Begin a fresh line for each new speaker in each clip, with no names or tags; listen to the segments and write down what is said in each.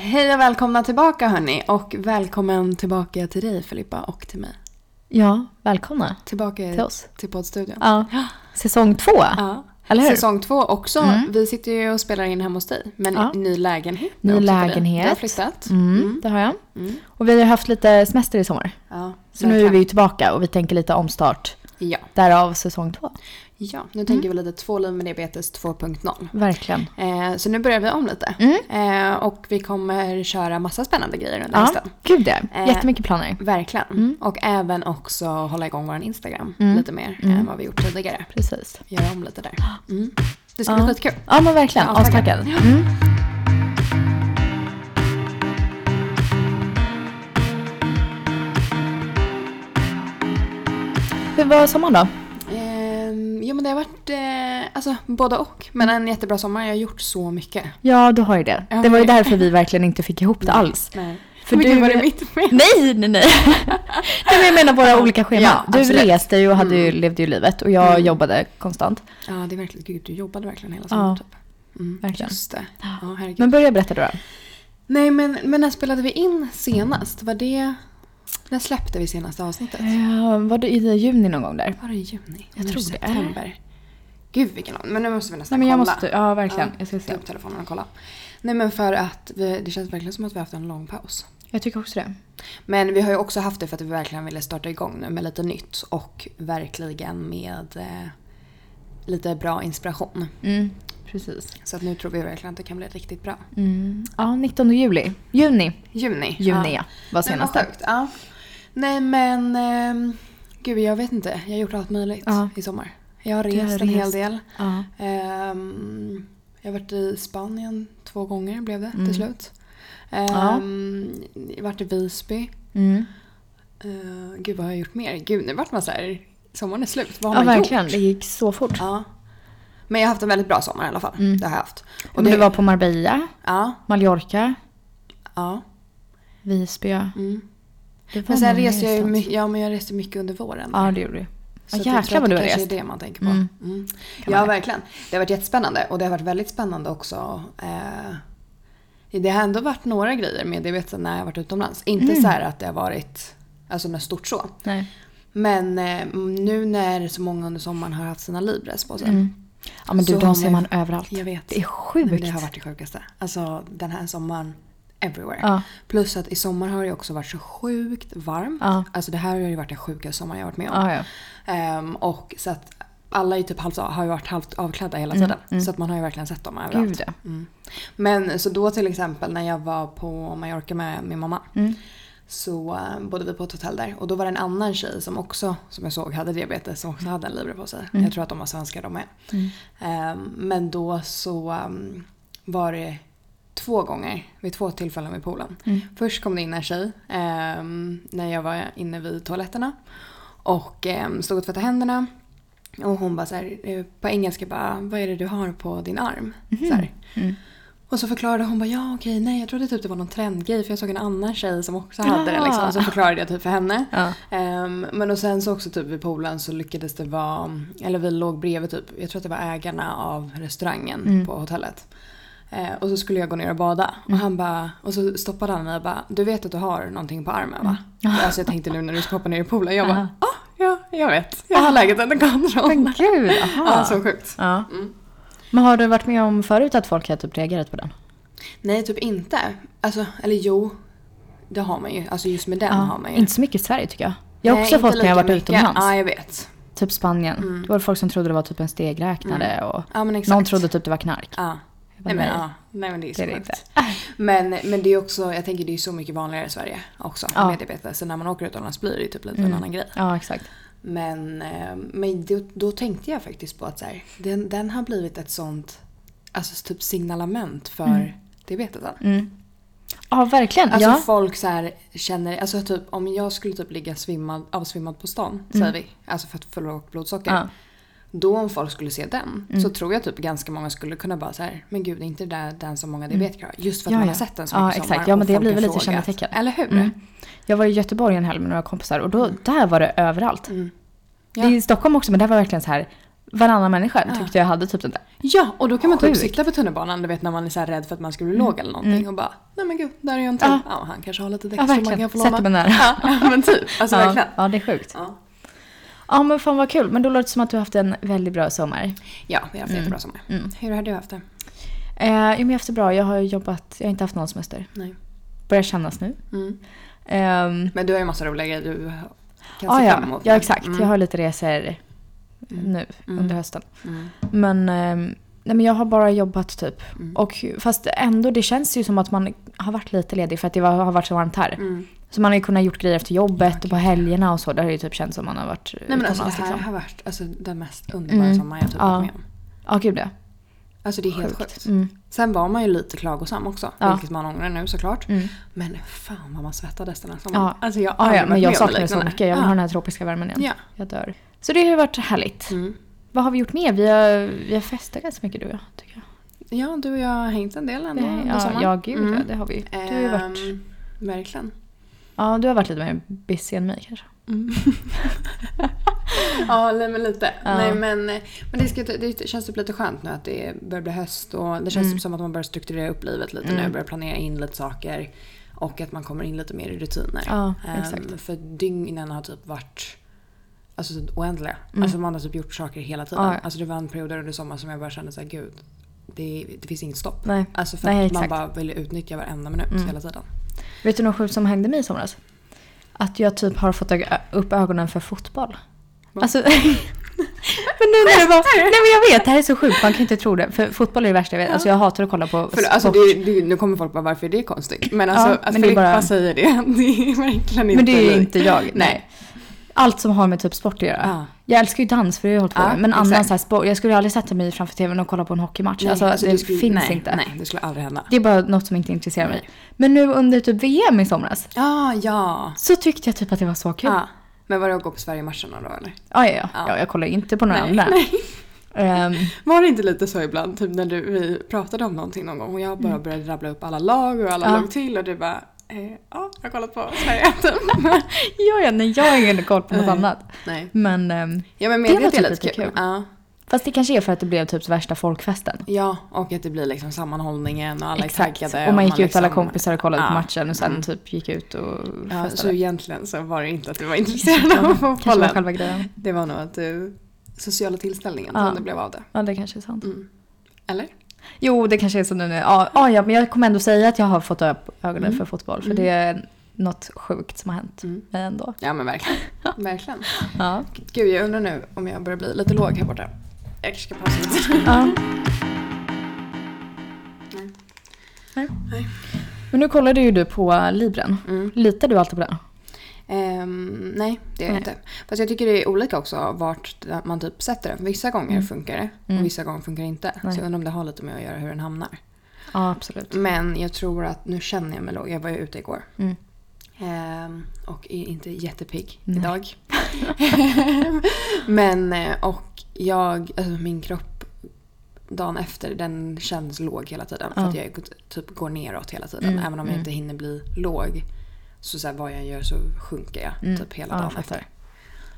Hej och välkomna tillbaka hörni och välkommen tillbaka till dig Filippa och till mig.
Ja, välkomna.
Tillbaka
Till oss.
till poddstudion.
Ja. Säsong två.
Ja.
Eller hur?
Säsong två också.
Mm.
Vi sitter ju och spelar in hemma hos dig. Men
Ja.
ny lägenhet
Ny lägenhet.
Du har flyttat.
Mm, det har jag.
Mm.
Och vi har haft lite semester i sommar.
Ja,
Så nu är vi ju tillbaka och vi tänker lite omstart.
Ja.
Därav säsong två.
Ja, nu
Mm.
tänker vi lite två liv med diabetes 2.0.
Verkligen.
Eh, så nu börjar vi om lite.
Mm.
Eh, och vi kommer köra massa spännande grejer under
Ja,
hösten.
gud det.
Eh,
Jättemycket planer.
Verkligen.
Mm.
Och även också hålla igång vår Instagram
Mm.
lite mer
Mm.
än vad vi gjort tidigare.
Precis.
Göra om lite där. Mm. Det ska
Ja.
bli skitkul.
Ja men verkligen.
Ja.
Astaggad. Hur var sommaren då?
Jo men det har varit eh, alltså, både och. Men en jättebra sommar. Jag har gjort så mycket.
Ja, du har ju det. Det var ju
men-
därför vi verkligen inte fick ihop det alls.
Nej.
För
För
du-
du var det mitt fel.
Nej, nej, nej. nej men jag menar våra olika scheman.
Ja,
du
absolut.
reste ju och hade ju,
Mm.
levde ju livet och jag
Mm.
jobbade konstant.
Ja det är verkligen, gud du jobbade verkligen hela sommaren
Ja.
typ. Mm,
Verkligen.
Just det. Ja, herregud.
Men börja berätta du då.
Nej men, men när spelade vi in senast? Var det... När släppte vi senaste avsnittet?
Ja, var det i juni någon gång där?
Var det i juni?
Jag
är
tror det.
September. Gud vilken lång. Men nu måste vi nästan
Nej men jag
kolla.
måste, ja verkligen.
Ja,
Jag ska se.
upp telefonen och kolla. Nej men för att vi, det känns verkligen som att vi har haft en lång paus.
Jag tycker också det.
Men vi har ju också haft det för att vi verkligen ville starta igång nu med lite nytt och verkligen med eh, lite bra inspiration.
Mm, precis.
Så att nu tror vi verkligen att det kan bli riktigt bra.
Mm. Ja, 19 juli. Juni.
Juni.
Juni ja, var
Nej, vad
senaste.
sjukt. Ja. Nej men, ehm, gud jag vet inte. Jag har gjort allt möjligt
Ja.
i sommar. Jag har rest
har
en hel
rest.
del.
Ja.
Ehm, jag har varit i Spanien två gånger blev det
Mm.
till slut.
Ja.
Um, jag har varit i Visby.
Mm.
Uh, gud vad har jag gjort mer? Gud nu vart man så här, sommaren är slut. Vad
Ja
har man
verkligen,
gjort?
det gick så fort.
Ja. Men jag har haft en väldigt bra sommar i alla fall.
Mm.
Det har jag haft.
Och du var på Marbella,
Ja.
Mallorca,
ja.
Visby.
Mm.
Det
Men sen reste jag ju mycket, ja men jag reste mycket under våren.
Ja det gjorde du.
Så jag
jäklar vad du
det
har
kanske
rest.
är det man tänker på.
Mm.
Mm. Ja,
det.
verkligen. Det har varit jättespännande och det har varit väldigt spännande också. Eh, det har ändå varit några grejer med diabetesen när jag har varit utomlands. Inte
Mm.
så här att det har varit alltså, något stort så.
Nej.
Men eh, nu när så många under sommaren har haft sina Libres på sig.
Mm. Ja men du,
Så
de ser
man-
överallt.
Jag vet.
Det är sjukt.
men Det har varit det sjukaste. Alltså den här sommaren, everywhere.
Ja.
Plus att i sommar har det också varit så sjukt varmt.
Ja.
Alltså det här har ju varit den sjukaste sommaren jag varit med om.
Ja.
Ehm, och så att alla är typ halvt, har ju varit halvt avklädda hela
Mm,
tiden.
mm.
Så att man har ju verkligen sett dem överallt. Mm. Men så då till exempel när jag var på Mallorca med min mamma. Så eh, bodde vi på ett hotell där. Och då var det en annan tjej som också, som jag såg, hade diabetes. Som också hade en Libre på sig.
Mm.
Jag tror att de var svenskar de med.
Mm.
Ehm, men då så ehm, var det två gånger, vid två tillfällen vid poolen.
Mm.
Först kom det in en tjej ehm, när jag var inne vid toaletterna. Och stod och tvättade händerna. Och hon bara så här, eh, på engelska bara, vad är det du har på din arm? Så här.
Mm.
Och så förklarade hon bara, ja okej, nej jag trodde typ det var någon trendgrej för jag såg en annan tjej som också hade det liksom. Så
Ah.
förklarade jag typ för henne.
Ja.
Ehm, men och sen så också typ vid poolen så lyckades det vara, eller vi låg bredvid typ, jag tror att det var ägarna av restaurangen
Mm.
på hotellet. Eh, och så skulle jag gå ner och bada och han bara, och så stoppade han mig och bara, du vet att du har någonting på armen va? Alltså jag tänkte nu när du ska hoppa ner i poolen, jag bara, ah, ja jag vet, jag har läget under kontroll.
Men gud, aha.
Ja, så sjukt.
Ja.
Mm.
Men har du varit med om förut att folk har typ reagerat på den?
Nej, typ inte. Alltså, eller jo. Det har man ju. Alltså just med den har man ju.
Inte så mycket i Sverige tycker jag. Jag har
Nej,
också fått när jag varit
mycket.
utomlands.
Ja, jag vet.
Typ Spanien.
Mm.
Det var folk som trodde det var typ en stegräknare och
Ja,
någon trodde typ det var knark.
Ja. Nej men, ja. Nej men det är så
Det är det.
Men, men det är också, jag tänker det är så mycket vanligare i Sverige också
Ja.
med diabetes. Så när man åker utomlands blir det ju typ lite
Mm.
en annan grej.
Ja, exakt.
Men, eh, men då, då tänkte jag faktiskt på att så här, den, den har blivit ett sånt alltså typ signalement för
Mm.
diabetesen.
Mm. Ja, verkligen.
Alltså
ja.
folk så här känner, alltså typ om jag skulle typ ligga svimmad, avsvimmad på stan,
Mm.
säger vi. Alltså för att få lågt blodsocker.
Ja.
Då om folk skulle se den
Mm.
så tror jag typ ganska många skulle kunna bara så här, men gud är inte det där den som många diabetiker har? Just för att
Ja,
man
ja.
har sett den så
Ja,
mycket i
exakt.
sommar
Ja, men det blir väl lite kännetecken.
Eller hur?
Mm. Jag var i Göteborg en helg med några kompisar och då, där var det överallt.
Mm.
Det är I Stockholm också, men där var det verkligen så här varannan människa
Ja.
tyckte jag hade typ den där.
Ja, och då kan man typ sitta på tunnelbanan, du vet när man är så rädd för att man skulle bli låg eller någonting och bara Nej men gud, där är en till.
Ja.
Ja, han kanske har lite däck
Ja,
som man kan
verkligen.
få
Sätter
låna.
mig nära.
Ja, men typ. Alltså
ja.
verkligen.
ja, det är sjukt.
Ja.
Ja, men fan vad kul. Men då låter det som att du har haft en väldigt bra sommar.
ja, vi har haft jättebra sommar.
Mm.
Hur har du haft det?
Eh, ja, men jag har haft det bra. Jag har jobbat, jag har inte haft någon semester.
Nej.
Börjar kännas nu.
Mm.
Ehm,
Men du har ju massa roliga grejer du kan se
ja,
fram emot.
ja, exakt.
Mm.
Jag har lite resor nu
Mm.
under hösten.
Mm.
Men, ehm, nej, men jag har bara jobbat typ.
Mm.
Och fast ändå, det känns ju som att man har varit lite ledig för att det var, har varit så varmt här.
Mm.
Så man har ju kunnat gjort grejer efter jobbet och på helgerna och så. Det har ju typ känts som man har varit
Nej men alltså det här
liksom.
har varit alltså, den mest underbara
Mm.
sommar jag typ
Ja.
varit med om.
Ja, gud ja.
Alltså det är helt sjukt.
Mm.
Sen var man ju lite klagosam också,
Ja.
vilket man ångrar nu såklart.
Mm.
Men fan vad man svettades den här sommaren.
Ja.
Alltså jag har
Ja, ja, men jag saknar det så mycket. Jag vill
ja.
ha den här tropiska värmen igen.
Ja.
Jag dör. Så det har ju varit härligt.
Mm.
Vad har vi gjort mer? Vi har, vi har festat ganska mycket du och jag, tycker jag.
Ja, du och jag har hängt en del ändå
Det, ja,
sommaren.
ja, gud
Mm.
ja, det har vi. Du har ju varit,
Ehm, Verkligen.
ja, du har varit lite mer busy än mig kanske.
Mm. ja, nej, men lite.
Ja.
Nej, men men det, ska, det känns typ lite skönt nu att det börjar bli höst och det känns
Mm.
typ som att man börjar strukturera upp livet lite
Mm.
nu. Börjar planera in lite saker och att man kommer in lite mer i rutiner.
Ja, exakt.
För dygnen har typ varit alltså, så oändliga.
Mm.
Alltså man har typ gjort saker hela tiden.
Ja.
Alltså det var en period under sommaren som jag bara kände såhär, gud. Det, det finns inget stopp.
Nej.
Alltså för
Nej,
att man bara vill utnyttja varenda minut
Mm.
hela tiden.
Vet du något sjukt som hände mig i somras? Att jag typ har fått upp ögonen för fotboll.
Va?
Alltså, men nu när det var, nej men jag vet, det här är så sjukt, man kan inte tro det. För fotboll är det värsta jag vet. Alltså jag hatar att kolla på
För, alltså, det, det, nu kommer folk bara, varför är det konstigt? Men alltså,
Ja,
att
men
Filippa
bara-
säger det, det är verkligen inte
Men det är ju inte jag. Nej.
Nej.
Allt som har med typ sport att göra.
Ja.
Jag älskar ju dans för det har jag hållit på med. Men annan så här sport, jag skulle aldrig sätta mig framför tvn och kolla på en hockeymatch.
Nej,
alltså,
alltså,
det
skulle-
finns
nej,
inte.
Nej, det skulle aldrig hända.
Det är bara något som inte intresserar mig. Men nu under typ VM i somras
Ja, ja.
så tyckte jag typ att det var så kul.
ja. Men var det att gå på Sverige-matcherna då eller?
Ja, ja, ja.
Ja.
ja jag kollar inte på några
Nej,
andra.
nej.
Ehm,
Var det inte lite så ibland, typ när du, vi pratade om någonting någon gång och jag bara började rabbla upp alla lag och alla
Mm. Ja.
låg till och du bara eh, ja, jag har kollat på Sverige
ja, ja, nej, jag har ingen koll på något
Nej.
annat.
Nej.
Men, ehm,
Ja men
Det var typ
lite kul.
kul.
Ja.
fast det kanske är för att det blev typ värsta folkfesten.
ja, och att det blir liksom sammanhållningen och alla är taggade.
Och man gick ut alla
liksom-
kompisar och kollade på
Ja.
matchen och sen
Mm.
typ gick ut och
Ja, så
festade.
egentligen så var det inte att du var intresserad av
kanske var
fotbollen.
själva grejen.
Det var nog att du, sociala tillställningen
Ja.
som det blev av det.
Ja, det kanske är sant.
Mm. Eller?
Jo, det kanske är så nu. när- Ja, ja, men jag kommer ändå säga att jag har fått upp ögonen
Mm.
för fotboll. För
Mm.
det är något sjukt som har hänt
Mm.
mig ändå.
Ja men verkligen. verkligen.
Ja.
Gud jag undrar nu om jag börjar bli lite låg här borta. Jag kanske ska pausa lite.
ja.
Nej.
Nej.
Nej.
Men nu kollade ju du på Libren.
Mm.
Litar du alltid på den?
Ehm, nej, det gör jag inte. Fast jag tycker det är olika också vart man typ sätter den. Vissa gånger
Mm.
funkar det
Mm.
och vissa gånger funkar det inte.
Nej.
Så jag undrar om det har lite med att göra hur den hamnar.
Ja, absolut.
Men jag tror att nu känner jag mig låg. Jag var ju ute igår.
Mm.
Ehm, och är inte jättepigg
Nej.
idag. Men, eh, och jag, alltså min kropp dagen efter den känns låg hela tiden. För att jag går- typ går neråt hela tiden.
Mm,
Även om jag
mm.
inte hinner bli låg. Så, så här, vad jag gör så sjunker jag
Mm.
typ hela
Ja,
dagen efter.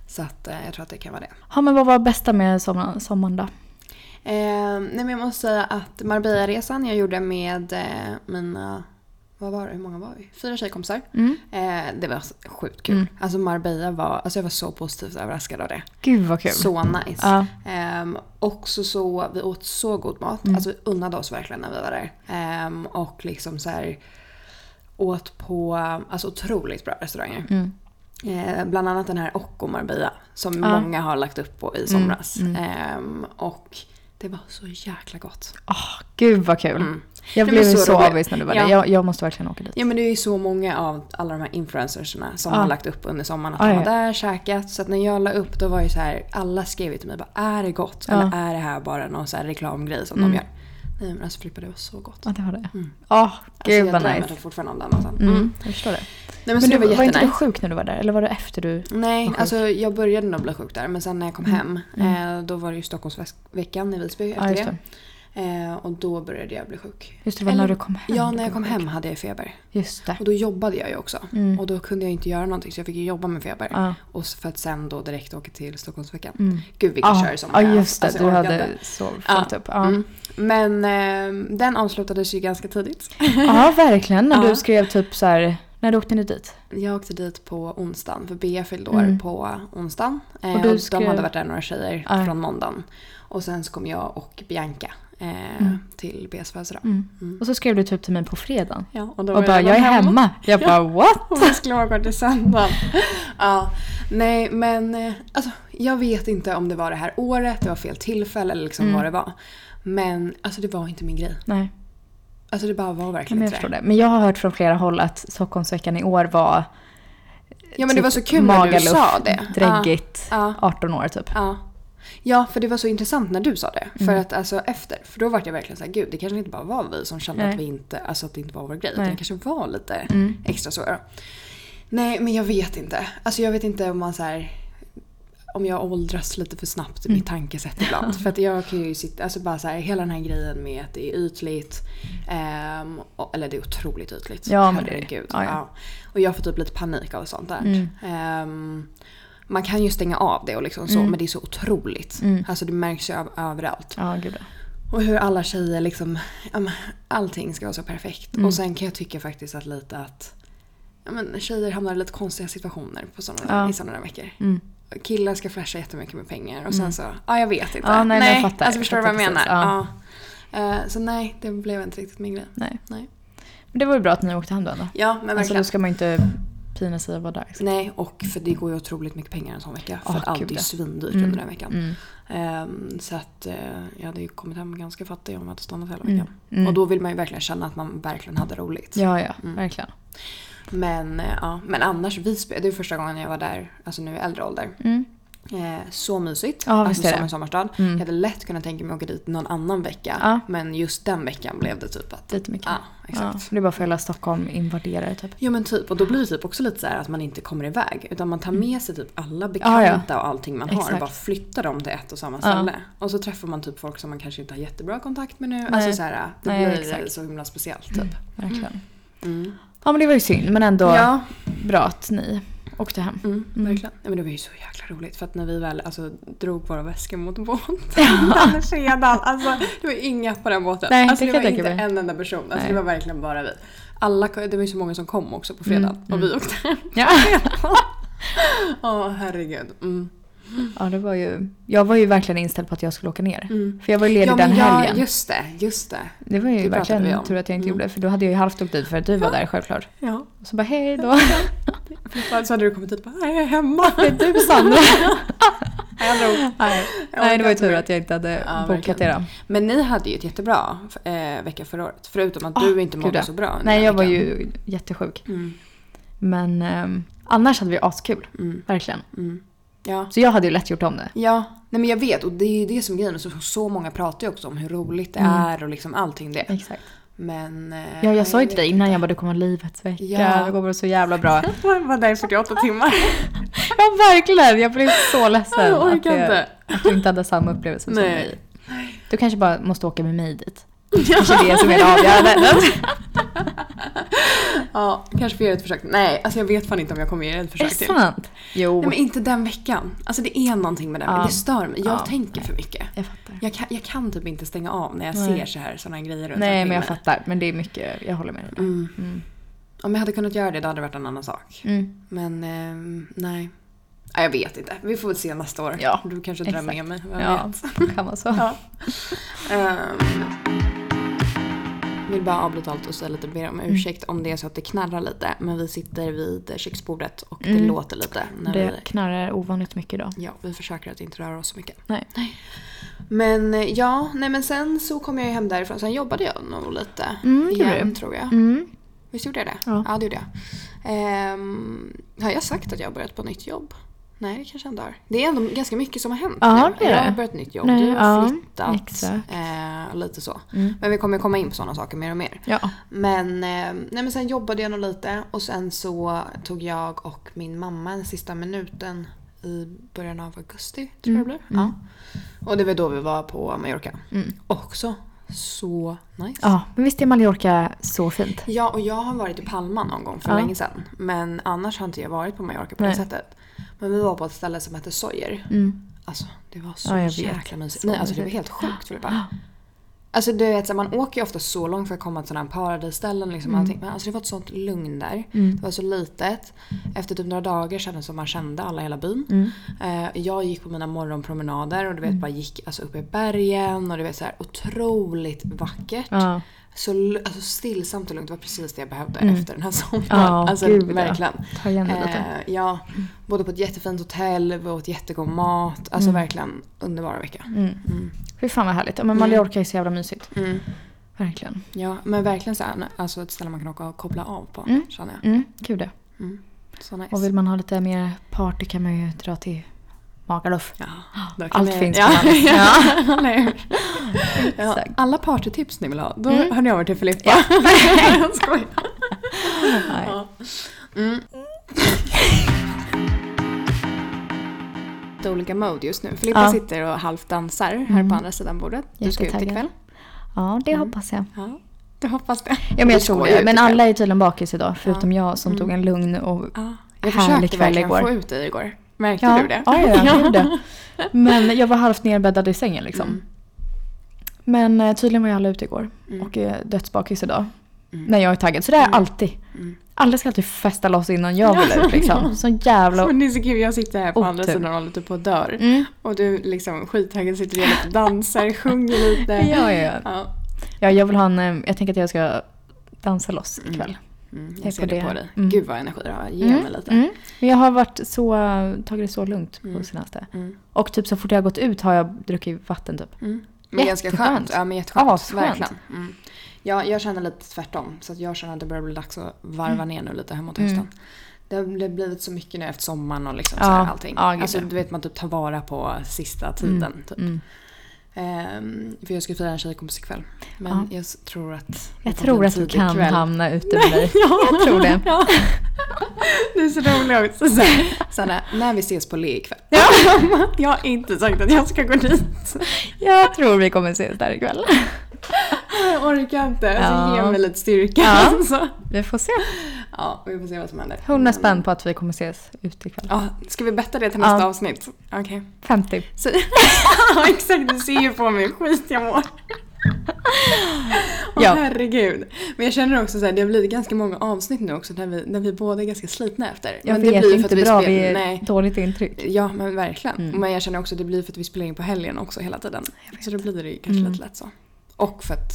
Så att eh, jag tror att det kan vara det.
Ja, men vad var bästa med sommar, sommaren då?
Eh, nej men jag måste säga att Marbella-resan jag gjorde med eh, mina, vad var det, hur många var vi? Fyra tjejkompisar.
Mm.
Eh, det var sjukt kul.
Mm.
Alltså Marbella var, alltså jag var så positivt överraskad av det.
Gud vad kul.
Så nice.
Ja.
Ehm, också så, vi åt så god mat.
Mm.
Alltså vi unnade oss verkligen när vi var där. Ehm, och liksom så här åt på alltså otroligt bra restauranger.
Mm.
Eh, bland annat den här Occo Marbella som
Ja.
många har lagt upp på i somras.
Mm, mm.
Ehm, och det var så jäkla gott.
Åh, gud vad kul.
Mm.
Jag blev så,
så
avis när du var
Ja.
där. Jag, jag måste verkligen åka dit.
Ja men det är ju så många av alla de här influencersna som
Ja.
har lagt upp under sommaren att
Ja,
de var där, käkat. Så att när jag la upp då var ju så här, alla skrev ju till mig bara är det gott? Eller är det här bara någon så reklamgrej som
Mm.
de gör? Nej men alltså Filippa det var så gott.
Ja, det var det.
Mm. Alltså,
gud
jag
vad
drömmer
nice.
typ fortfarande om den maten.
Mm.
Mm.
Jag förstår det.
Nej men,
Men du,
var
var inte du sjuk när du var där? Eller var det efter du...
Nej,
var sjuk?
alltså jag började nog bli sjuk där men sen när jag kom
Mm.
hem
Mm.
eh, då var det ju Stockholmsveckan i Visby
Ja,
efter
just
det.
det.
Eh, och då började jag bli sjuk.
Just det, var när du kom hem.
Ja, när jag kom hem hade jag feber.
Just det.
Och då jobbade jag ju också.
Mm.
Och då kunde jag inte göra någonting så jag fick ju jobba med feber.
Ja.
Och för att sen då direkt åka till Stockholmsveckan.
Mm.
Gud vilken
Ja,
kör som
ja,
har
just det.
Alltså,
du hade så fullt upp.
Mm. Men eh, den avslutades ju ganska tidigt.
ja, verkligen. När du skrev typ så här, när du åkte ni dit?
Jag åkte dit på onsdagen för Bea fyllde år
Mm.
på onsdagen. Eh,
Och
och
du
De
skrev-
hade varit där några tjejer
Ja.
från måndagen. Och sen så kom jag och Bianca eh,
Mm.
till Beas födelsedag.
Mm.
Mm.
Och så skrev du typ till mig på fredagen.
Ja, och
Och bara, jag är hemma. Jag bara, what?
Och vi skulle åka till söndagen. ja, nej men eh, alltså, jag vet inte om det var det här året, det var fel tillfälle eller liksom
Mm.
vad det var. Men alltså det var inte min grej.
Nej,
Alltså det bara var verkligen inte det.
det. Men jag har hört från flera håll att Stockholmsveckan i år var
Ja men det
typ
var så kul när du sa det.
Dräggigt,
Ja.
18 år typ.
Ja. Ja, för det var så intressant när du sa det. För
Mm.
att alltså efter, för då var jag verkligen så här, gud det kanske inte bara var vi som kände
Nej.
att vi inte, alltså att det inte var vår grej. Utan det kanske var lite
Mm.
extra så. Nej, men jag vet inte. Alltså jag vet inte om man så här om jag åldras lite för snabbt i
Mm.
mitt tankesätt ibland. För att jag kan ju sitta, alltså bara så här, hela den här grejen med att det är ytligt. ehm, och, eller det är otroligt ytligt.
Ja, men det är det. Ja, ja.
Ja. Och jag får typ lite panik av sånt där.
Mm.
Man kan ju stänga av det och liksom så,
Mm.
men det är så otroligt.
Mm.
Alltså det märks ju av, överallt.
Ja, gud.
Och hur alla tjejer liksom, allting ska vara så perfekt.
Mm.
Och sen kan jag tycka faktiskt att lite att ja, men tjejer hamnar i lite konstiga situationer på såna,
Ja.
i sådana där veckor.
Mm.
Killar ska flasha jättemycket med pengar och sen
Mm.
så, ja jag vet inte.
Ja, nej, men jag fattar.
Alltså förstår du vad jag menar? Ja. Eh, så nej, det blev inte riktigt min grej.
Nej.
Nej.
Men det var ju bra att ni åkte hem då.
Ja, men
Alltså
verkligen.
då ska man inte pina sig att vara där. Liksom.
Nej, och för det går ju otroligt mycket pengar en sån vecka. För att allt är
ja.
svindyrt
Mm.
under den veckan.
Mm.
Ehm, så att eh, jag hade ju kommit hem ganska fattig om jag hade stannat hela
Mm.
veckan.
Mm.
Och då vill man ju verkligen känna att man verkligen hade roligt.
Ja, ja,
Mm.
verkligen.
Men, eh, ja, men annars, Visby, det är första gången jag var där, alltså nu i äldre ålder.
Mm.
Eh, så mysigt.
Ja,
alltså som en sommarstad.
Mm.
Jag hade lätt kunnat tänka mig att åka dit någon annan vecka.
Ja.
Men just den veckan blev det typ att...
Lite mycket.
Ja,
Ja,
exakt.
det är bara för hela Stockholm invaderar typ.
Jo men typ, och då blir det typ också lite så här att man inte kommer iväg. Utan man tar med sig typ alla
Mm. Ja,
bekanta
ja.
och allting man har och
Exakt.
bara flyttar dem till ett och samma
Ja.
ställe. Och så träffar man typ folk som man kanske inte har jättebra kontakt med nu.
Nej.
Alltså så här, det
Nej,
blir
exakt.
så himla speciellt typ.
Verkligen.
Mm.
Ja, men det var ju synd. Men ändå
Ja,
bra att ni åkte hem.
mm,
Mm.
verkligen. Ja, men det var ju så jäkla roligt för att när vi väl alltså, drog våra väskor mot båten fredagen. Alltså det var inga på den båten.
Nej,
alltså,
det
det, var inte
mig.
en enda person. Alltså,
Nej.
det var verkligen bara vi. Alla, det var ju så många som kom också på fredagen
Mm,
och vi
mm.
åkte hem.
Ja.
Åh herregud. Mm.
Ja, det var ju... Jag var ju verkligen inställd på att jag skulle åka ner.
Mm.
För jag var ju ledig
Ja,
den
ja,
helgen.
just det. Just det.
Det var ju
det
verkligen tur att jag inte
Mm.
gjorde. För då hade jag ju halvt åkt dit för att du var där självklart.
Ja.
Och så bara hej då.
Så hade du kommit hit och bara, "Nej, jag är hemma.
Det är du Sandra. Nej, Nej det var ju tur att jag inte hade
Ja,
bokat då.
Men ni hade ju ett jättebra eh, vecka förra året. Förutom att
Ah,
du inte mådde
ja.
så bra.
Nej jag var
veckan.
ju jättesjuk.
Mm,
Men ehm, annars hade vi askul.
mm,
Verkligen.
Ja.
Så jag hade ju lätt gjort om det.
Ja, nej men jag vet och det är ju det som är grejen. Så, så många pratar ju också om hur roligt det
Mm.
är och liksom allting det.
Exakt.
Men... eh,
Ja, jag sa ju till dig innan jag bara det kommer vara livets vecka.
Ja.
Det kommer så jävla bra.
Jag var där i 48 timmar.
ja verkligen, jag blev så ledsen
Jag
att,
inte.
att du inte hade samma upplevelse som mig. Du kanske bara måste åka med mig dit. Kanske det som är det avgörande.
Ja, kanske får göra ett försök. Nej, alltså jag vet fan inte om jag kommer göra ett
Är
försök
det
till.
sant? Jo,
Nej men inte den veckan. Alltså det är någonting med den.
Ja.
Det stör mig. Jag
Ja.
tänker för mycket.
jag fattar.
Jag kan, jag kan typ inte stänga av när jag
Nej.
ser så här såna grejer runt
Nej men jag fattar. Men det är mycket, jag håller med dig.
Mm.
Mm.
Om jag hade kunnat göra det då hade det varit en annan sak.
Mm.
Men ehm, nej. Ja, jag vet inte. Vi får väl se nästa år.
Ja,
du kanske drar
exakt.
med mig. Vem
Ja,
vet.
kan vara så.
Ja. Ehm, vill bara avbryta allt och säga lite mer om
Mm.
ursäkt om det är så att det knarrar lite. Men vi sitter vid köksbordet och det
Mm.
låter lite. När
Det
vi,
knarrar ovanligt mycket idag.
ja, vi försöker att inte röra oss så mycket.
Nej.
Men eh, ja, nej men sen så kom jag hem därifrån. Sen jobbade jag nog lite
Mm,
igen tror jag.
Mm.
Visst gjorde jag det?
Ja.
ja det gjorde jag. Ehm, har jag sagt att jag har börjat på nytt jobb? Nej, det kanske jag inte har. Det är ändå ganska mycket som har hänt
Ja,
nu.
det
Jag
det.
har börjat nytt jobb,
Nej,
du har
ja,
flyttat. Eh, lite så.
Mm.
Men vi kommer komma in på sådana saker mer och mer.
Ja.
Men, eh, nej, men sen jobbade jag nog lite och sen så tog jag och min mamma den sista minuten i början av augusti, tror jag det
Mm,
blev.
mm.
Ja. Och det var då vi var på Mallorca.
Mm.
Också så nice.
Ja, men visst är Mallorca så fint?
Ja, och jag har varit i Palma någon gång för
Ja.
länge sedan. Men annars har inte jag varit på Mallorca på
Nej.
det sättet. Men vi var på ett ställe som hette Sojer.
Mm.
Alltså det var så
Ja,
jäkla mysigt. Nej, alltså det var helt sjukt Filippa. Alltså du vet, man åker ju ofta så långt för att komma till sådana här paradisställen. Liksom, allting. Men alltså det var ett sånt lugn där.
Mm.
Det var så litet. Efter typ några dagar kändes det som man kände alla i hela byn.
Mm.
Eh, jag gick på mina morgonpromenader och du vet bara gick alltså, upp i bergen och du vet så här otroligt vackert.
Ja.
Så alltså, stillsamt och lugnt. Det var precis det jag behövde
Mm.
efter den här sommaren.
Ja,
alltså
gud,
verkligen.
Ta igen det lite.
Eh, ja, bodde på ett jättefint hotell, vi åt jättegod mat. Alltså
Mm.
verkligen underbara vecka.
Mm.
Mm.
Fy fan vad härligt. Men
Mm.
Mallorca är så jävla mysigt.
Mm.
Verkligen.
Ja, men verkligen så här, alltså ett ställe man kan åka och koppla av på,
Mm.
känner jag.
Mm, ja.
Mm. Så nice.
Och vill man ha lite mer party kan man ju dra till Magaluf.
Ja,
Allt finns på
ja, ja, hur? ja. Alla partytips ni vill ha, då
Mm.
hör ni över till Filippa.
Ja.
jag skojar.
Nej.
Ja. Mm. Olika mode just nu. Filippa
Ja.
sitter och halvt dansar här
Mm.
på andra sidan bordet. Du ska ut ikväll.
Ja, det
Mm.
hoppas jag.
Ja, du hoppas det.
Ja, men jag tror det. Men alla är tydligen bakis idag, förutom jag som
Mm.
tog en lugn och
Ja. Jag
Härlig
försökte
kväll
verkligen
igår.
få ut dig igår. Märkte
Ja,
du det?
ja, ja, jag gjorde det. Men jag var halvt nerbäddad i sängen liksom.
Mm.
Men eh, tydligen var jag alla ute igår.
Mm.
Och är dödsbakis idag.
Mm.
När jag är taggad. Så det är jag
Mm.
alltid.
Mm.
Alla ska alltid festa loss innan jag vill ut liksom.
ja.
Så jävla...
Men det är så kul, jag sitter här på andra sidan och håller typ på och dör.
Mm.
Och du liksom skittaggad sitter och lite dansar, sjunger lite.
Ja, ja, ja.
ja.
ja, jag vill ha en... eh, Jag tänker att jag ska dansa loss
Mm.
ikväll.
Mm, jag ser
på
det på dig.
Mm.
Gud vad energi du har. Ge
Mm,
mig lite.
Mm. Jag har varit så, tagit det så lugnt på
Mm.
senaste.
Mm.
Och typ så fort jag har gått ut har jag druckit vatten typ.
Mm. Men ganska skönt. Ja men jätteskönt.
Asskönt.
Verkligen. Mm. Ja, jag känner lite tvärtom. Så jag känner att det börjar bli dags att varva ner nu lite hemåt hösten. Det har blivit så mycket nu efter sommaren och liksom
Ja.
så här allting.
Ja,
alltså du vet man typ tar vara på sista tiden. Typ. Ehm, för jag ska fira en tjejkompis ikväll. Men
Ja.
jag tror att... det
Jag tror att du kan
kväll.
hamna ute med dig.
Ja.
Jag tror det.
Ja. Du är så rolig också. Så Sanna, när vi ses på Le ikväll. jag har inte sagt att jag ska gå dit.
Jag tror vi kommer ses där ikväll.
Jag orkar inte.
Ja.
Så ge mig lite styrka.
Ja.
Så.
Vi får se.
Ja, vi får se vad som händer.
100 spänn på att vi kommer ses ute ikväll.
Ja, ska vi betta det till nästa
Ja.
avsnitt? Okej.
50.
Så- Ja, exakt. Du ser ju på mig hur skit jag mår. Åh
Ja.
herregud. Men jag känner också så här, det har blivit ganska många avsnitt nu också där vi, där vi båda är ganska slitna efter.
Jag
men det blir
är
för att
inte
vi
bra.
spel-
Vi är
Nej.
dåligt intryck.
Ja men verkligen.
Mm.
Men jag känner också att det blir för att vi spelar in på helgen också hela tiden. Så då blir det ju kanske
Mm.
lite lätt så. Och för att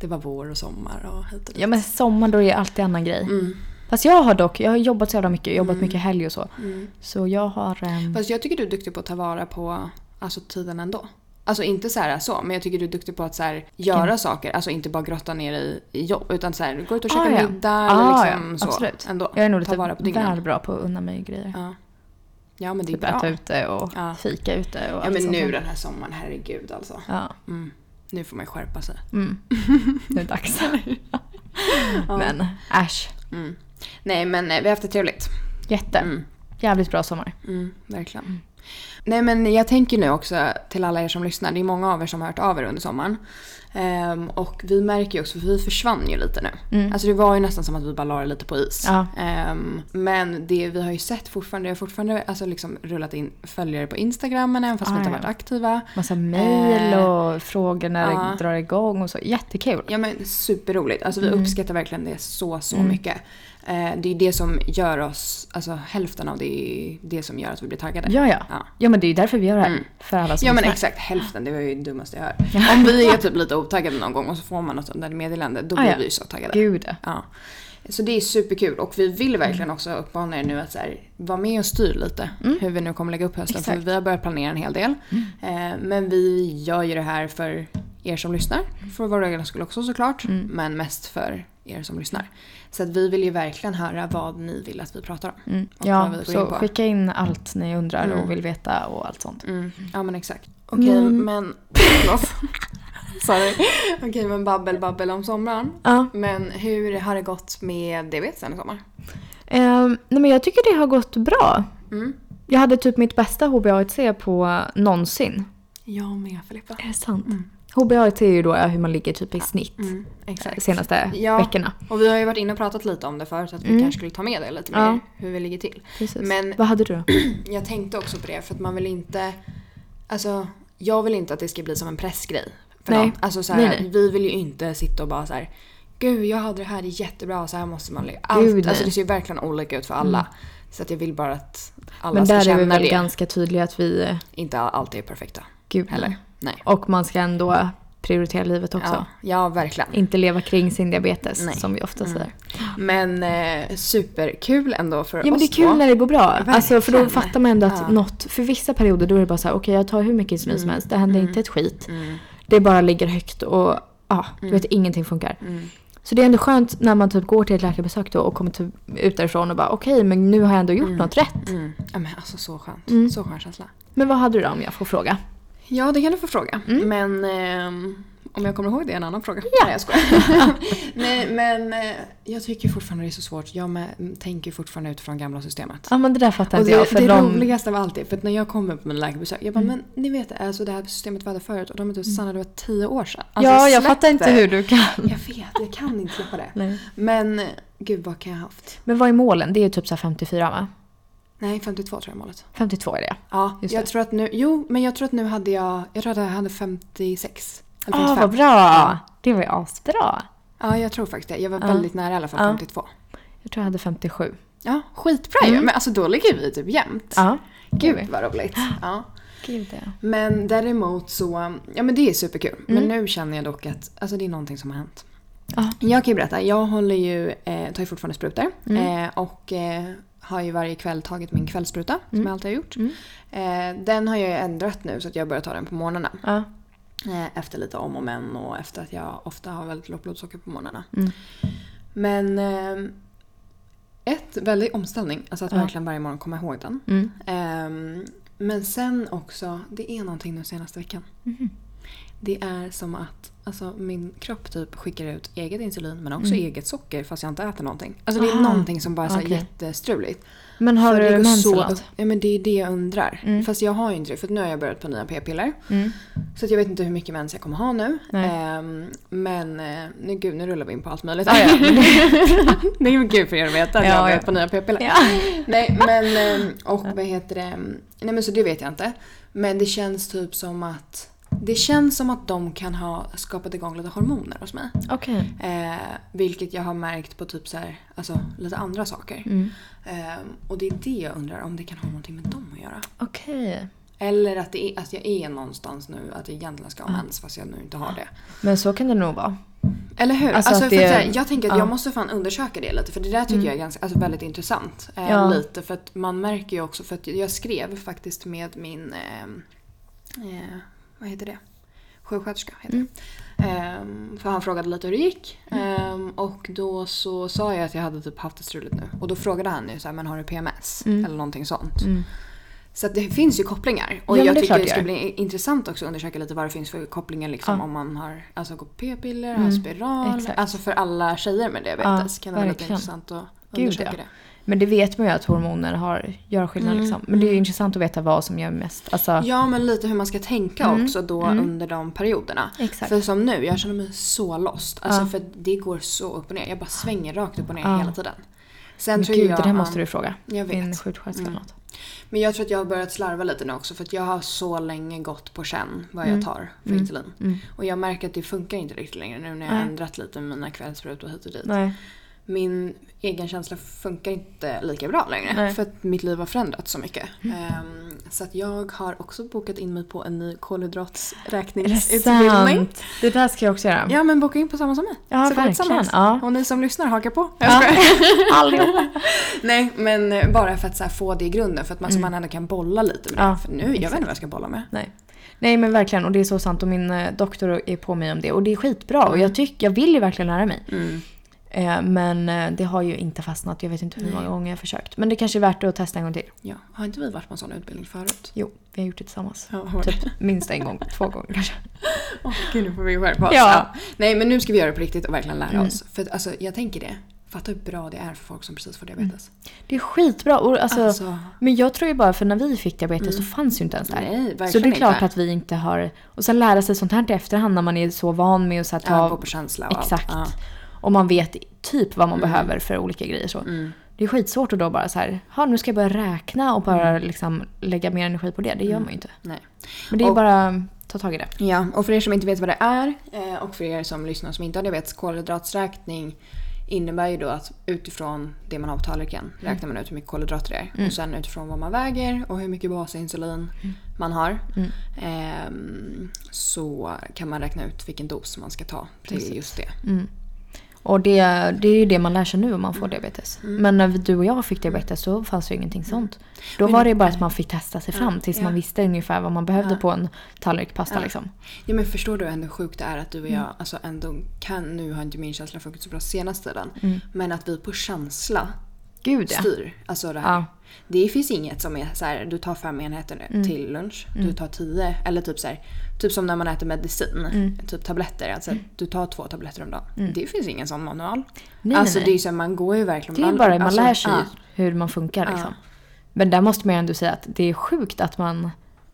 det var vår och sommar och hit och dit.
Ja men sommar då är alltid annan grej.
Mm.
Fast jag har dock, jag har jobbat så jävla mycket, jobbat
Mm.
mycket helg och så.
Mm.
Så jag har... ehm,
Fast jag tycker du är duktig på att ta vara på alltså, tiden ändå. Alltså inte så här så, men jag tycker du är duktig på att så här, göra
Vilken?
saker. Alltså inte bara grotta ner i, i jobb, utan så här, gå ut och
Ah,
käka
ja.
middag
Ah,
eller liksom
ja,
så.
absolut.
Ändå.
jag är nog lite
vara på dygnen.
väl bra på att unna mig grejer.
Ja. ja men det är
Typ
bra.
äta ute och
Ja.
fika ute och
Ja men
sånt
nu
där.
den här sommaren, herregud alltså.
Ja.
Mm. Nu får man ju skärpa sig.
Mm. Nu är det dags. Men äsch.
Mm. Nej men eh, vi har haft det trevligt.
Jätte.
Mm.
Jävligt bra sommar.
Mm, verkligen. Nej men jag tänker nu också till alla er som lyssnar, det är många av er som har hört av er under sommaren. Ehm, och vi märker ju också, för vi försvann ju lite nu.
Mm.
Alltså det var ju nästan som att vi bara la det lite på is.
Ja.
Ehm, men det vi har ju sett fortfarande, det har fortfarande alltså liksom rullat in följare på Instagram även fast vi
Ah,
inte har varit aktiva.
Massa mejl
Eh,
och frågor när
ja.
det drar igång och så. Jättekul.
Ja men superroligt. Alltså vi
Mm.
uppskattar verkligen det så, så
Mm.
mycket. Eh, det är det som gör oss, alltså hälften av det är det som gör att vi blir taggade.
Ja, ja.
Ja.
Ja, men det är ju därför vi gör det här.
Mm.
För alla som
Ja men exakt, hälften. Det var ju det dummaste jag hört. Om vi är typ lite otaggade någon gång och så får man något sånt där meddelande, då
Ah,
blir
ja.
vi ju så taggade.
Gud ja.
Så det är superkul och vi vill verkligen
Mm.
också uppmana er nu att så här, vara med och styr lite
Mm.
hur vi nu kommer lägga upp hösten.
Exakt.
För vi har börjat planera en hel del. Eh, men vi gör ju det här för er som lyssnar. För vår egen skull också såklart.
Mm.
Men mest för er som lyssnar. Så att vi vill ju verkligen höra vad ni vill att vi pratar om.
Mm.
Och
Ja,
vad vi går in
så
på.
skicka in allt ni undrar
Mm.
och vill veta och allt sånt.
Mm. Ja men exakt. Okej
Men-
men... Förlåt. Sorry. Okej men babbel babbel om sommaren.
Ja.
Men hur har det gått med det sen i sommar?
Ehm, nej men jag tycker det har gått bra.
Mm.
Jag hade typ mitt bästa HBA1C på någonsin.
Jag med Filippa.
Är det sant?
Mm.
HBAT är ju då hur man ligger typ i snitt
Mm, exakt.
senaste
Ja.
veckorna.
Och vi har ju varit inne och pratat lite om det förut, att vi
Mm.
kanske skulle ta med det lite mer,
Ja.
hur vi ligger till.
Precis.
Men-
Vad hade du då?
Jag tänkte också på det, för att man vill inte... Alltså, jag vill inte att det ska bli som en pressgrej. För
Nej.
någon. Alltså så här,
Nej, nej.
Vi vill ju inte sitta och bara så här. Gud, jag hade det här, det är jättebra, så här måste man ligga. Allt,
Gud,
alltså det ser ju verkligen olika ut för alla. Så att jag vill bara att alla
Men
ska
där är
känna
vi väl
det.
ganska tydliga att vi... eh,
Inte alltid är perfekta
Gud,
heller.
Nej. Och man ska ändå prioritera livet också.
Ja, ja, verkligen.
Inte leva kring sin diabetes
Nej.
som vi ofta
Mm.
säger.
Men eh, superkul ändå för
Ja men
oss
det är kul
två.
när det går bra. Alltså, för då fattar man ändå att
Ja.
något, för vissa perioder då är det bara så här, okej jag tar hur mycket insulin som
Mm.
helst, det händer
Mm.
inte ett skit.
Mm,
Det bara ligger högt och ja, du
Mm.
vet ingenting funkar.
mm.
Så det är ändå skönt när man typ går till ett läkarbesök då och kommer typ ut därifrån och bara okej men nu har jag ändå gjort
Mm.
något rätt.
Mm. Ja men alltså så skönt.
Mm.
Så skön känsla.
Men vad hade du då om jag får fråga?
Ja, det kan du få fråga.
Mm.
Men ehm, om jag kommer ihåg det är en annan fråga.
Ja.
Nej, jag skojar. Nej, men eh, jag tycker fortfarande det är så svårt. Jag med, tänker fortfarande utifrån gamla systemet.
Ja men det där fattar inte
det,
jag. För
det
de...
roligaste av allt är, för att när jag kommer på mina läkarbesök, jag bara
Mm.
men ni vet alltså det här systemet vi hade förut och de är typ sanna det var tio år sedan. Alltså,
ja jag fattar inte hur du kan.
Jag vet, jag kan inte släppa det.
Nej.
Men eh, gud vad kan jag ha haft?
Men vad är målen? Det är ju typ så här 54 va?
Nej, 52 tror jag målet.
52 är det.
Ja,
Just
jag
det.
tror att nu, jo men jag tror att nu hade jag, jag tror att jag hade 56. Eller
Ja
55.
vad bra! Det var ju asbra.
Ja, jag tror faktiskt det. Jag var
Ja.
väldigt nära i alla fall
Ja.
52.
Jag tror jag hade 57.
Ja, skitbra ju.
Mm.
Men alltså då ligger vi typ jämnt.
Ja.
Gud vad roligt. Ja.
Gud ja.
Men däremot så, ja men det är superkul. Men
Mm.
nu känner jag dock att alltså, det är någonting som har hänt.
Ja.
Jag kan ju berätta, jag håller ju, eh, tar ju fortfarande sprutor.
Mm.
Eh, och eh, har ju varje kväll tagit min kvällsspruta som
Mm.
jag alltid har gjort.
Mm.
Eh, den har jag ju ändrat nu så att jag börjar ta den på morgnarna.
Ja.
Eh, efter lite om och men och efter att jag ofta har väldigt lågt blodsocker på morgnarna.
Mm.
Men eh, ett, väldigt omställning. Alltså att
Ja.
verkligen varje morgon komma ihåg den.
Mm.
Ehm, men sen också, det är någonting nu senaste veckan.
Mhm.
Det är som att alltså, min kropp typ skickar ut eget insulin men också
Mm.
eget socker fast jag inte äter någonting. Alltså det är
Aha.
någonting som bara är så
Okej.
jättestruligt.
Men har
För
du
går
mens
så
eller
upp-
något?
Ja men det är det jag undrar.
Mm.
Fast jag har ju inte det för nu har jag börjat på nya p-piller.
Mm.
Så att jag vet inte hur mycket mens jag kommer ha nu. Ehm, men eh, nu, gud, nu rullar vi in på allt möjligt.
Ja, ja,
det är kul för er att veta att
Ja,
jag har
ja.
börjat på nya p-piller.
Ja.
Nej men ehm, och vad heter det? Nej men så det vet jag inte. Men det känns typ som att det känns som att de kan ha skapat igång lite hormoner hos mig.
Okej.
Eh, vilket jag har märkt på typ så här, alltså lite andra saker.
Mm.
Ehm, och det är det jag undrar om det kan ha någonting med dem att göra.
Okej.
Eller att, det är, att jag är någonstans nu att jag egentligen ska ha mens fast jag nu inte har det.
Men så kan det nog vara.
Eller hur?
Alltså
Alltså, för
det-
här, jag tänker att
ja.
jag måste fan undersöka det lite för det där tycker
Mm.
jag är ganska, alltså, väldigt intressant. Eh,
Ja.
Lite för att man märker ju också, för att jag skrev faktiskt med min, eh, eh, vad heter det? Sjuksköterska heter
Mm.
Ehm, för han frågade lite hur det gick. Ehm, och då så sa jag att jag hade typ haft det struligt nu. Och då frågade han ju så här, men har du PMS?
Mm.
Eller någonting sånt.
Mm.
Så det finns ju kopplingar. Och
Ja,
jag
det
tycker det
det
ska bli intressant också att undersöka lite vad det finns för kopplingar liksom
Ja.
om man har alltså, gått på p-piller,
Mm,
har spiral.
exakt.
Alltså för alla tjejer med diabetes
Ja,
kan det vara lite intressant att
Gud,
undersöka
ja.
det.
Men det vet man ju att hormoner har, gör skillnad
Mm,
liksom. Men det är
mm.
intressant att veta vad som gör mest. Alltså,
Ja men lite hur man ska tänka
Mm,
också då
mm.
under de perioderna.
exakt.
För som nu, jag känner mig så lost. Alltså
Ja.
för det går så upp och ner. Jag bara svänger rakt upp och ner
Ja.
hela tiden. Sen
Men
tror
gud,
jag,
det där måste du fråga.
Jag vet.
Din sjuksköterska
Mm.
något.
Men jag tror att jag har börjat slarva lite nu också för att jag har så länge gått på känn vad jag
Mm.
tar för
Mm.
insulin.
Mm.
Och jag märker att det funkar inte riktigt längre nu när jag har ändrat lite med mina kvällssprutor hit och dit.
Nej.
Min egen känsla funkar inte lika bra längre
Nej.
för att mitt liv har förändrats så mycket. Ehm, så att jag har också bokat in mig på en ny
det
kolhydratsräkningsutbildning.
sant? Det där ska jag också göra.
Ja men boka in på samma som mig.
Ja,
så
verkligen. Ja.
Och ni som lyssnar hakar på. Jag
Ja. Allihopa.
Nej men eh, bara för att så få det i grunden för att man, så
Mm.
man ändå kan bolla lite med det.
Ja,
För nu, jag vet inte vad jag ska bolla med.
Nej. Nej men verkligen och det är så sant och min eh, doktor är på mig om det och det är skitbra och
Mm.
jag tycker, jag vill ju verkligen lära mig.
Mm.
Eh, men eh, det har ju inte fastnat, jag vet inte hur många gånger jag har försökt. Men det kanske är värt att testa en gång till.
Ja, har inte vi varit på en sån utbildning förut?
Jo, vi har gjort det tillsammans.
Ja?
Typ minst en gång, två gånger kanske.
Åh gud, nu får vi skärpa oss.
Ja.
Nej, men nu ska vi göra det på riktigt och verkligen lära
Mm.
oss. För alltså, jag tänker det. Fatta hur bra det är för folk som precis får diabetes.
Det är skitbra. Och alltså,
Alltså.
Men jag tror ju bara för när vi fick diabetes så fanns ju inte ens det här.
Nej, verkligen
Så det är klart
inte.
att vi inte har... Och sen lära sig sånt här i efterhand när man är så van med att så här,
Ja,
ta...
gå på känsla och
exakt.
allt. Ja.
Och man vet typ vad man behöver för olika grejer. Så.
Mm.
Det är skitsvårt att då bara så här, "Ha, nu ska jag börja räkna och bara liksom lägga mer energi på det. Det gör man ju inte.
Nej.
Men det är
Och-
bara ta tag i det.
Ja, och för er som inte vet vad det är eh, och för er som lyssnar som inte har diabetes, kolhydraträkning innebär ju då att utifrån det man har på tallriken räknar man ut hur mycket kolhydrater det är. Och sen utifrån vad man väger och hur mycket basinsulin man har ehm, så kan man räkna ut vilken dos man ska ta till just det.
Och det, det är ju det man lär sig nu om man får diabetes.
Mm.
Men när du och jag fick diabetes så fanns ju ingenting sånt. Då var det ju bara att man fick testa sig fram tills man visste ungefär vad man behövde på en tallrik pasta
Ja.
liksom.
Ja men förstår du ändå hur sjukt det är att du och jag
Mm.
alltså ändå kan, nu har inte min känsla funkat så bra senaste tiden,
Mm.
men att vi på känsla
Gud ja.
styr. Alltså det här.
Ja.
Det finns inget som är så här, du tar fem enheter nu
Mm.
till lunch, du tar tio, eller typ så här, typ som när man äter medicin,
Mm.
typ tabletter, alltså du tar två tabletter om dagen. Det finns ingen sån manual.
Nej,
alltså
nej,
det är ju så här, man går ju verkligen...
Det är ju bara man
alltså,
lär sig
ja.
hur man funkar liksom. Men där måste man ju ändå säga att det är sjukt att man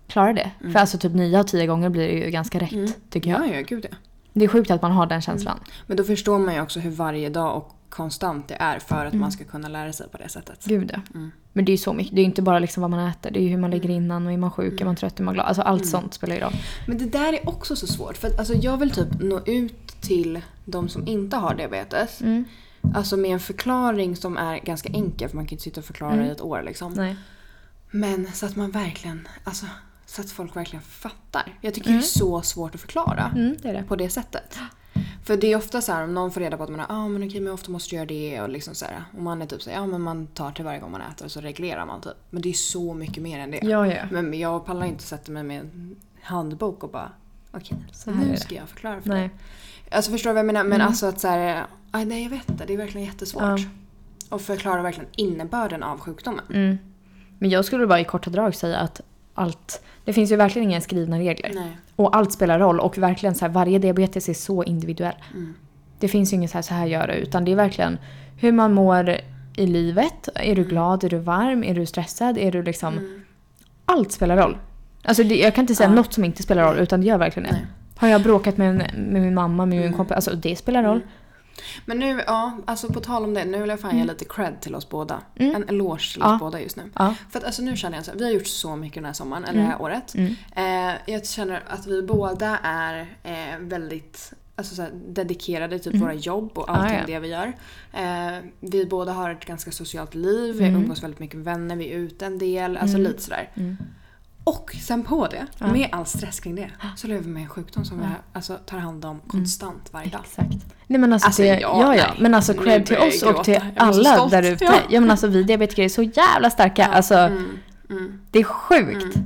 klarar det. För alltså typ nio av tio gånger blir det ju ganska rätt tycker jag.
Mm. Ja, ja, gud ja.
Det är sjukt att man har den känslan.
Men då förstår man ju också hur varje dag och konstant det är för att
Mm.
man ska kunna lära sig på det sättet.
Gud ja.
Mm.
Men det är ju så mycket. Det är ju inte bara liksom vad man äter. Det är ju hur man ligger innan och är man sjuk,
Mm.
är man trött, är man glad. Alltså allt sånt spelar ju roll.
Men det där är också så svårt för att alltså, jag vill typ nå ut till de som inte har diabetes.
Mm.
Alltså med en förklaring som är ganska enkel för man kan ju inte sitta och förklara i ett år liksom.
Nej.
Men så att man verkligen, alltså så att folk verkligen fattar. Jag tycker det är så svårt att förklara
Mm, det det.
på det sättet. För det är ofta så här om någon får reda på att man har, ah, men okej men ofta måste du göra det och liksom så här. Och man är typ så här, ja men man tar till varje gång man äter och så reglerar man typ. Men det är så mycket mer än det.
Ja, ja.
Men jag pallar inte sätta mig med en handbok och bara okej,
Så här är
nu ska jag förklara för
Nej.
dig. Alltså förstår du vad jag menar? Men alltså att så här, aj, nej jag vet inte, det är verkligen jättesvårt.
Ja.
Och förklara verkligen innebörden av sjukdomen.
Mm. Men jag skulle bara i korta drag säga att allt... Det finns ju verkligen inga skrivna regler.
Nej.
Och allt spelar roll och verkligen så här, varje diabetes är så individuell.
Mm.
Det finns ju inget så här, så här gör du, utan det är verkligen hur man mår i livet. Är
Mm.
du glad? Är du varm? Är du stressad? Är du liksom... Allt spelar roll. Alltså det, jag kan inte säga
Ja.
något som inte spelar roll, utan det gör verkligen det. Har jag bråkat med, med min mamma, med min kompis, alltså det spelar roll.
Men nu, ja, alltså på tal om det, nu vill jag fan ge lite cred till oss båda. En eloge till oss
Mm. Ja.
båda just nu.
Ja.
För att alltså nu känner jag så här, vi har gjort så mycket den här sommaren, eller det här året.
Mm.
Eh, jag känner att vi båda är eh, väldigt alltså så här, dedikerade till våra jobb och allting
Mm. ja.
det vi gör. Eh, vi båda har ett ganska socialt liv,
Mm.
vi umgås väldigt mycket med vänner, vi är ute en del, alltså lite sådär.
Mm.
Och sen på det, med all stress kring det, så lever vi med en sjukdom som vi alltså, tar hand om konstant varje dag.
Exakt. Nej men alltså,
Alltså,
det,
ja,
ja, ja. Men alltså cred till oss och till
gråta. Är så
alla där ute.
Ja.
Ja. men alltså vi diabetiker är så jävla starka. Alltså
Mm, mm.
det är sjukt.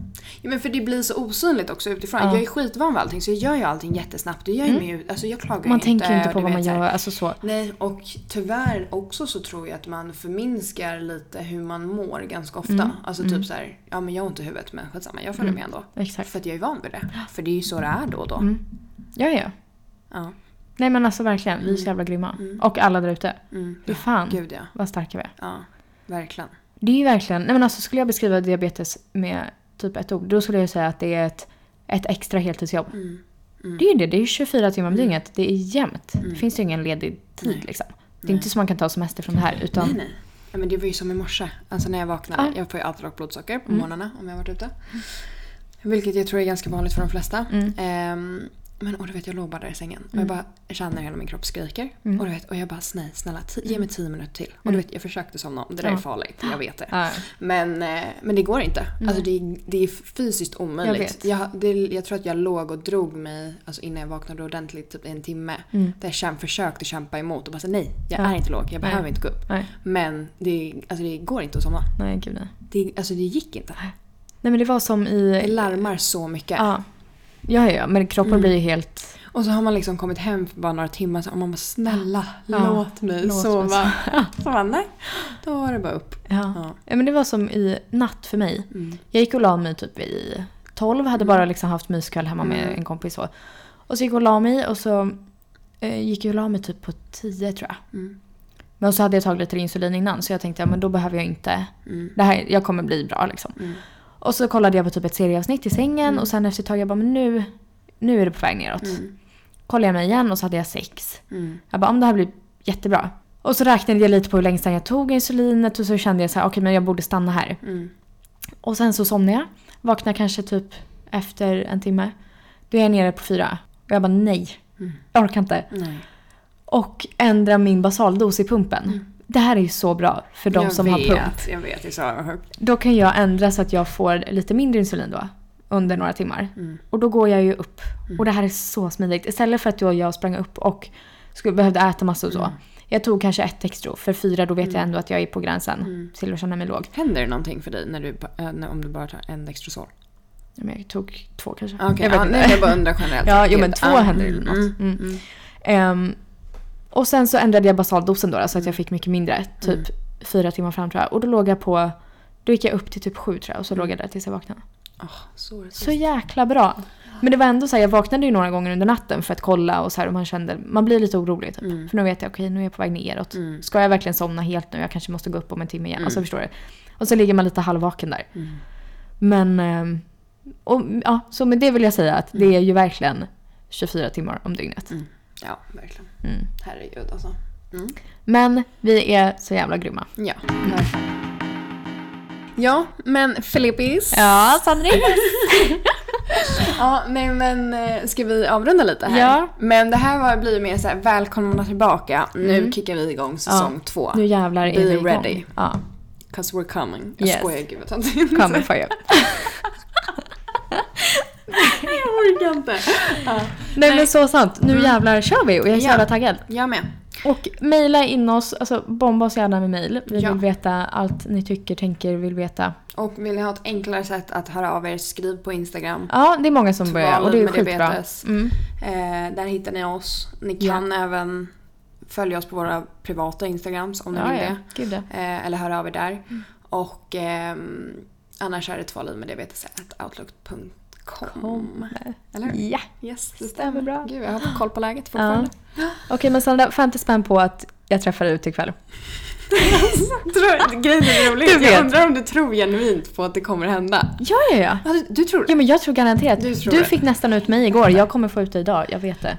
Ja, men för det blir så osynligt också utifrån.
Ja. Mm.
Jag är skitvan vid allting så jag gör ju allting jättesnabbt. Och jag, är med, alltså jag klagar
Man
ju
tänker ju inte på vad man gör. Alltså så.
Nej, och tyvärr också så tror jag att man förminskar lite hur man mår ganska ofta.
Mm.
Alltså typ så här, ja men jag har ont i huvudet men skitsamma, jag följer med ändå.
Exakt.
För att jag är van vid det. För det är ju så det är då och då.
Mm. Ja, ja.
Ja.
Nej men alltså verkligen, vi är så jävla grymma. Och alla där ute.
Mm.
Fan
Gud ja.
vad starka vi är.
Ja, verkligen.
Det är ju verkligen, nej men alltså skulle jag beskriva diabetes med typ ett ord, då skulle jag säga att det är ett, ett extra heltidsjobb.
Mm.
Det är ju det, det är ju 24 timmar om dygnet. Det är jämnt. Det finns ju ingen ledig tid liksom. Det är inte så man kan ta semester från det här utan...
Nej, nej. Ja, men det var ju som i morse. Alltså när jag vaknade.
Ja.
Jag får ju alltid lågt blodsocker på
Mm.
morgnarna om jag har varit ute. Vilket jag tror är ganska vanligt för de flesta.
Mm.
Ehm, men och du vet, jag låg bara där i sängen och jag bara känner hela min kropp skriker.
Mm.
Och, du vet, och jag bara, nej snälla, ge mig tio minuter till. Och du vet, jag försökte somna om. Det där
Ja.
är farligt, jag vet det.
Ja.
Men, eh, men det går inte. Alltså det, det är fysiskt omöjligt.
Jag
Jag, det, jag tror att jag låg och drog mig alltså innan jag vaknade ordentligt typ en timme.
Mm.
Där jag käm, försökte kämpa emot och bara så, nej, jag
Ja.
är inte låg, jag
Nej.
behöver inte gå upp.
Nej,
Men det, alltså det går inte att somna.
nej gud nej.
Det, alltså det gick inte.
Nej men det var som
Det
i...
larmar så mycket.
Ja. Ja, ja, men kroppen
Mm.
blir ju helt...
Och så har man liksom kommit hem för bara några timmar så- och man bara snälla
Ja.
låt mig
Låt mig
sova. så bara nej, då var det bara upp.
Ja.
Ja.
ja. men det var som i natt för mig.
Mm.
Jag gick och la mig typ vid 12, hade bara liksom haft myskväll hemma med
Mm.
en kompis så. Och så gick jag och la mig och så eh, gick jag och la mig typ på 10 tror jag.
Mm.
Men så hade jag tagit lite insulin innan så jag tänkte ja, men då behöver jag inte,
Mm.
det här, jag kommer bli bra liksom.
Mm.
Och så kollade jag på typ ett serieavsnitt i sängen
Mm.
och sen efter ett tag jag bara men nu, nu är det på väg neråt.
Mm.
Kollade jag mig igen och så hade jag sex.
Mm.
Jag bara om det här blir jättebra. Och så räknade jag lite på hur länge sedan jag tog insulinet och så kände jag så här okej men jag borde stanna här.
Mm.
Och sen så somnade jag. Vaknade kanske typ efter en timme. Då är jag nere på fyra. Och jag bara nej.
Mm.
Jag orkar inte.
Nej.
Och ändra min basaldos i pumpen.
Mm.
Det här är ju så bra för de
jag
som
vet,
har pump.
Jag vet, är så högt.
Då kan jag ändra så att jag får lite mindre insulin då. Under några timmar.
Mm.
Och då går jag ju upp.
Mm.
Och det här är så smidigt. Istället för att då jag sprang upp och skulle, behövde äta massor och så.
Mm.
Jag tog kanske ett extra. För fyra då vet
Mm.
jag ändå att jag är på gränsen
Mm.
till att känna mig låg.
Händer det någonting för dig när du, när- om du bara tar en Dextrosol?
Ja, Men jag tog två kanske.
Okej,
jag vet inte.
nej, jag bara undrar generellt.
Ja, jo, men två
Ja,
händer det
mm,
något.
mm,
Mm.
mm.
Ehm, och sen så ändrade jag basaldosen då, så att jag fick mycket mindre. Typ
Mm.
fyra timmar fram tror jag. Och då låg jag på, då gick jag upp till typ sju tror jag. Och så
Mm.
låg jag där tills jag vaknade.
Åh, så.
Så jäkla bra. Men det var ändå så här, jag vaknade ju några gånger under natten för att kolla och så här, och man kände, man blir lite orolig typ.
Mm.
För nu vet jag, okej nu är jag på väg neråt.
Mm.
Ska jag verkligen somna helt nu? Jag kanske måste gå upp om en timme igen.
Mm.
Alltså förstår du? Och så ligger man lite halvvaken där.
Mm.
Men, ehm, och, ja, så med det vill jag säga att det är ju verkligen 24 timmar om dygnet.
Ja, verkligen.
Mm.
Herregud alltså. Mm.
Men vi är så jävla grymma.
Ja, Ja, men Filippis.
Ja, Sandri.
Ja, nej men eh, ska vi avrunda lite här?
Ja.
Men det här var, blir mer så här, välkomna tillbaka. Nu
Mm.
kickar vi igång säsong två.
Nu jävlar är
Be
vi igång.
ready.
Ja,
'Cause we're coming. Jag
Yes.
skojar, gud vad
coming for you.
Jag orkar inte. Ja.
Nej men så sant. Nu jävlar kör vi och jag är så
Ja.
jävla taggad.
Jag med.
Och mejla in oss, alltså bomba oss gärna med mejl. Vi
Ja.
vill veta allt ni tycker, tänker, vill veta.
Och vill ni ha ett enklare sätt att höra av er, skriv på Instagram.
Ja, det är många som börjar och det är skitbra. Mm.
Eh, där hittar ni oss. Ni
Ja.
kan även följa oss på våra privata Instagrams om ni
Ja,
vill
ja.
det.
Gud ja.
Eh, eller höra av er där.
Mm.
Och ehm, annars är det två med diabetes outlook.com.
Kom.
Eller hur?
Ja.
Yes, det
Stämmer bra.
Gud, jag har koll på läget fortfarande.
Okej men Sandra, 50 spänn på att jag träffar dig ute ikväll.
Grejen är rolig. Jag undrar om du tror genuint på att det kommer hända.
Ja, ja, ja.
Ja, du, du tror det?
Ja men jag tror garanterat.
Du tror
du
det.
fick nästan ut mig igår. Jag kommer få ut dig idag. Jag vet det.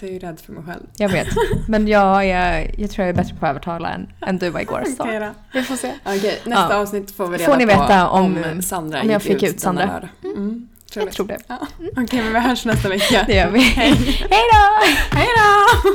Alltså, jag är rädd för mig själv.
Jag vet. Men jag, är, jag tror jag är bättre på att övertala än, än du var igår. Så. Vi får se.
Okej, nästa
Ja.
avsnitt får vi reda
Får ni
på
veta om-
Sandra
om jag fick ut Sandra.
lördag. Mm,
Jag tror det.
Ja. Okej, men vi hörs nästa vecka.
Det gör vi. Hej då!
Hej då!